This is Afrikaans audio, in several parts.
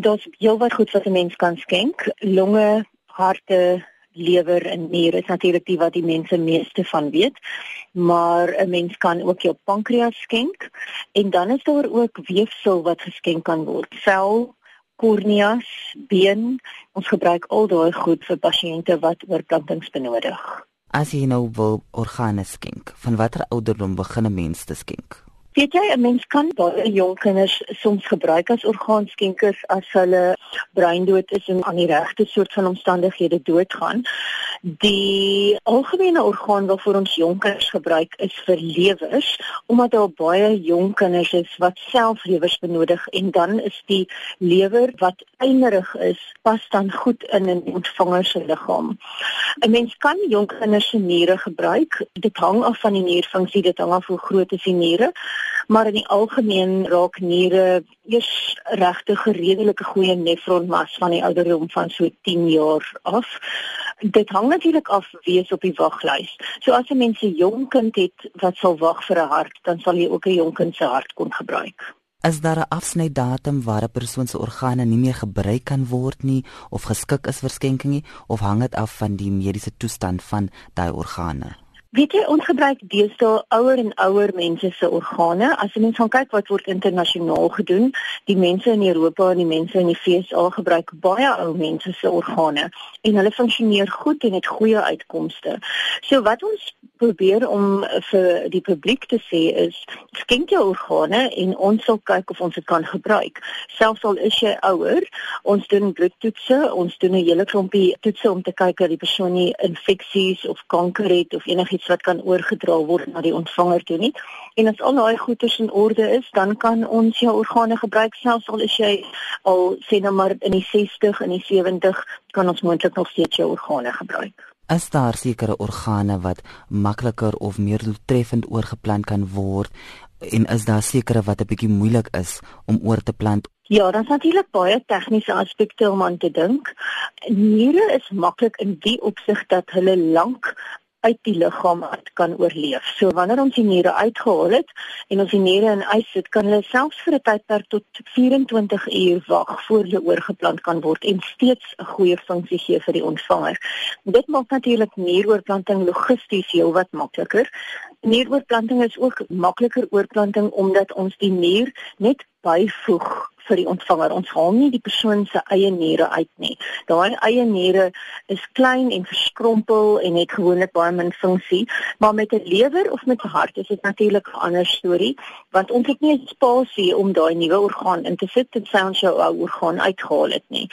Daar's heelwat goed wat 'n mens kan skenk. Longe, harte, lewer en niere is natuurlik die wat die mense meeste van weet. Maar 'n mens kan ook jou pankreas skenk en dan is daar ook weefsel wat geskenk kan word. Vel, korneas, been. Ons gebruik al daai goed vir pasiënte wat oorplantings benodig. As jy nou wil organe skenk, van watter ouderdom begin 'n mens te skenk? Weet jy, 'n mens kan baie jong kinders soms gebruik as orgaanskenkers as hulle breindood is en aan die regte soort van omstandighede doodgaan. Die algemene orgaan waarvoor ons jong kinders gebruik is vir lewers, omdat daar baie jong kinders is wat self lewers benodig en dan is die lewer wat einerig is, pas dan goed in 'n ontvanger se liggaam. 'n Mens kan jong kinders se niere gebruik. Dit hang af van die nierfunksie, dit hang af hoe groot is die niere maar in die algemeen raak niere eers regtig redelike goeie nefronmas van die ouderdom van so 10 jaar af. Dit hang natuurlik af wie is op die waglys. So as 'n mens 'n jong kind het wat sal wag vir 'n hart, dan sal jy ook 'n jong kind se hart kon gebruik. Is daar 'n afsnydatum waar 'n persoon se organe nie meer gebruik kan word nie of geskik is vir skenking nie of hang dit af van die mediese toestand van daai organe? Weet jy ons gebruik deesdae ouer en ouer mense se organe. As jy mens gaan kyk wat word internasionaal gedoen, die mense in Europa en die mense in die VSA gebruik baie ou mense se organe en hulle funksioneer goed en het goeie uitkomste. So wat ons probeer om vir die publiek te sê is skenk jou organe en ons sal kyk of ons dit kan gebruik. Selfs al is jy ouer, ons doen bloedtoetse, ons doen 'n hele klompie toetse om te kyk of die persoon nie infeksies of kanker het of enigiets iets wat kan oorgedra word na die ontvanger toe nie. En as al daai goeders in orde is, dan kan ons jou organe gebruik selfs al is jy al sê nou maar in die 60 en die 70 kan ons moontlik nog steeds jou organe gebruik. As daar sekere organe wat makliker of meer doeltreffend oorgeplant kan word en is daar sekere wat 'n bietjie moeilik is om oor te plant Ja, dan natuurlik baie tegniese aspekte om aan te dink. Niere is maklik in die opsig dat hulle lank uit die liggaam uit kan oorleef. So wanneer ons die niere uitgehaal het en ons die niere in ys sit, kan hulle selfs vir 'n tydperk tot 24 uur wag voor hulle oorgeplant kan word en steeds 'n goeie funksie gee vir die ontvanger. Dit maak natuurlik nieroorplanting logisties heelwat makliker. Nieroorplanting is ook makliker oorplanting omdat ons die nier net byvoeg vir die ontvanger. Ons haal nie die persoon se eie niere uit nie. Daai eie niere is klein en verskrompel en het gewoonlik baie min funksie, maar met 'n lewer of met 'n hart is dit natuurlik 'n ander storie, want ons het nie spasie om daai nuwe orgaan in te sit en sou ons jou ou orgaan uitgehaal het nie.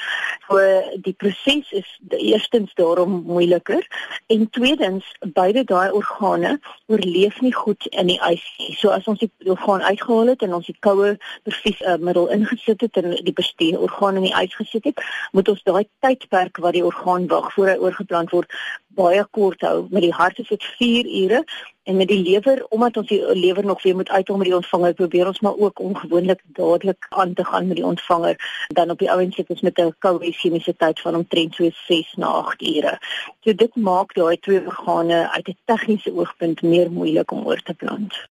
So die proses is eerstens daarom moeiliker en tweedens beide daai organe oorleef nie goed in die ys nie. So as ons die orgaan uitgehaal het en ons die koue perfies uh, middel ingesit gesit het en die bestuur orgaan in die ys gesit het, moet ons daai tydperk wat die orgaan wag voor hy oorgeplant word baie kort hou. Met die hart is dit 4 ure en met die lewer omdat ons die lewer nog weer moet uithaal met die ontvanger, probeer ons maar ook ongewoonlik dadelik aan te gaan met die ontvanger dan op die ouens sit ons met 'n koue chemiese tyd van omtrent so 6 na 8 ure. So dit maak daai twee organe uit 'n tegniese oogpunt meer moeilik om oor te plant.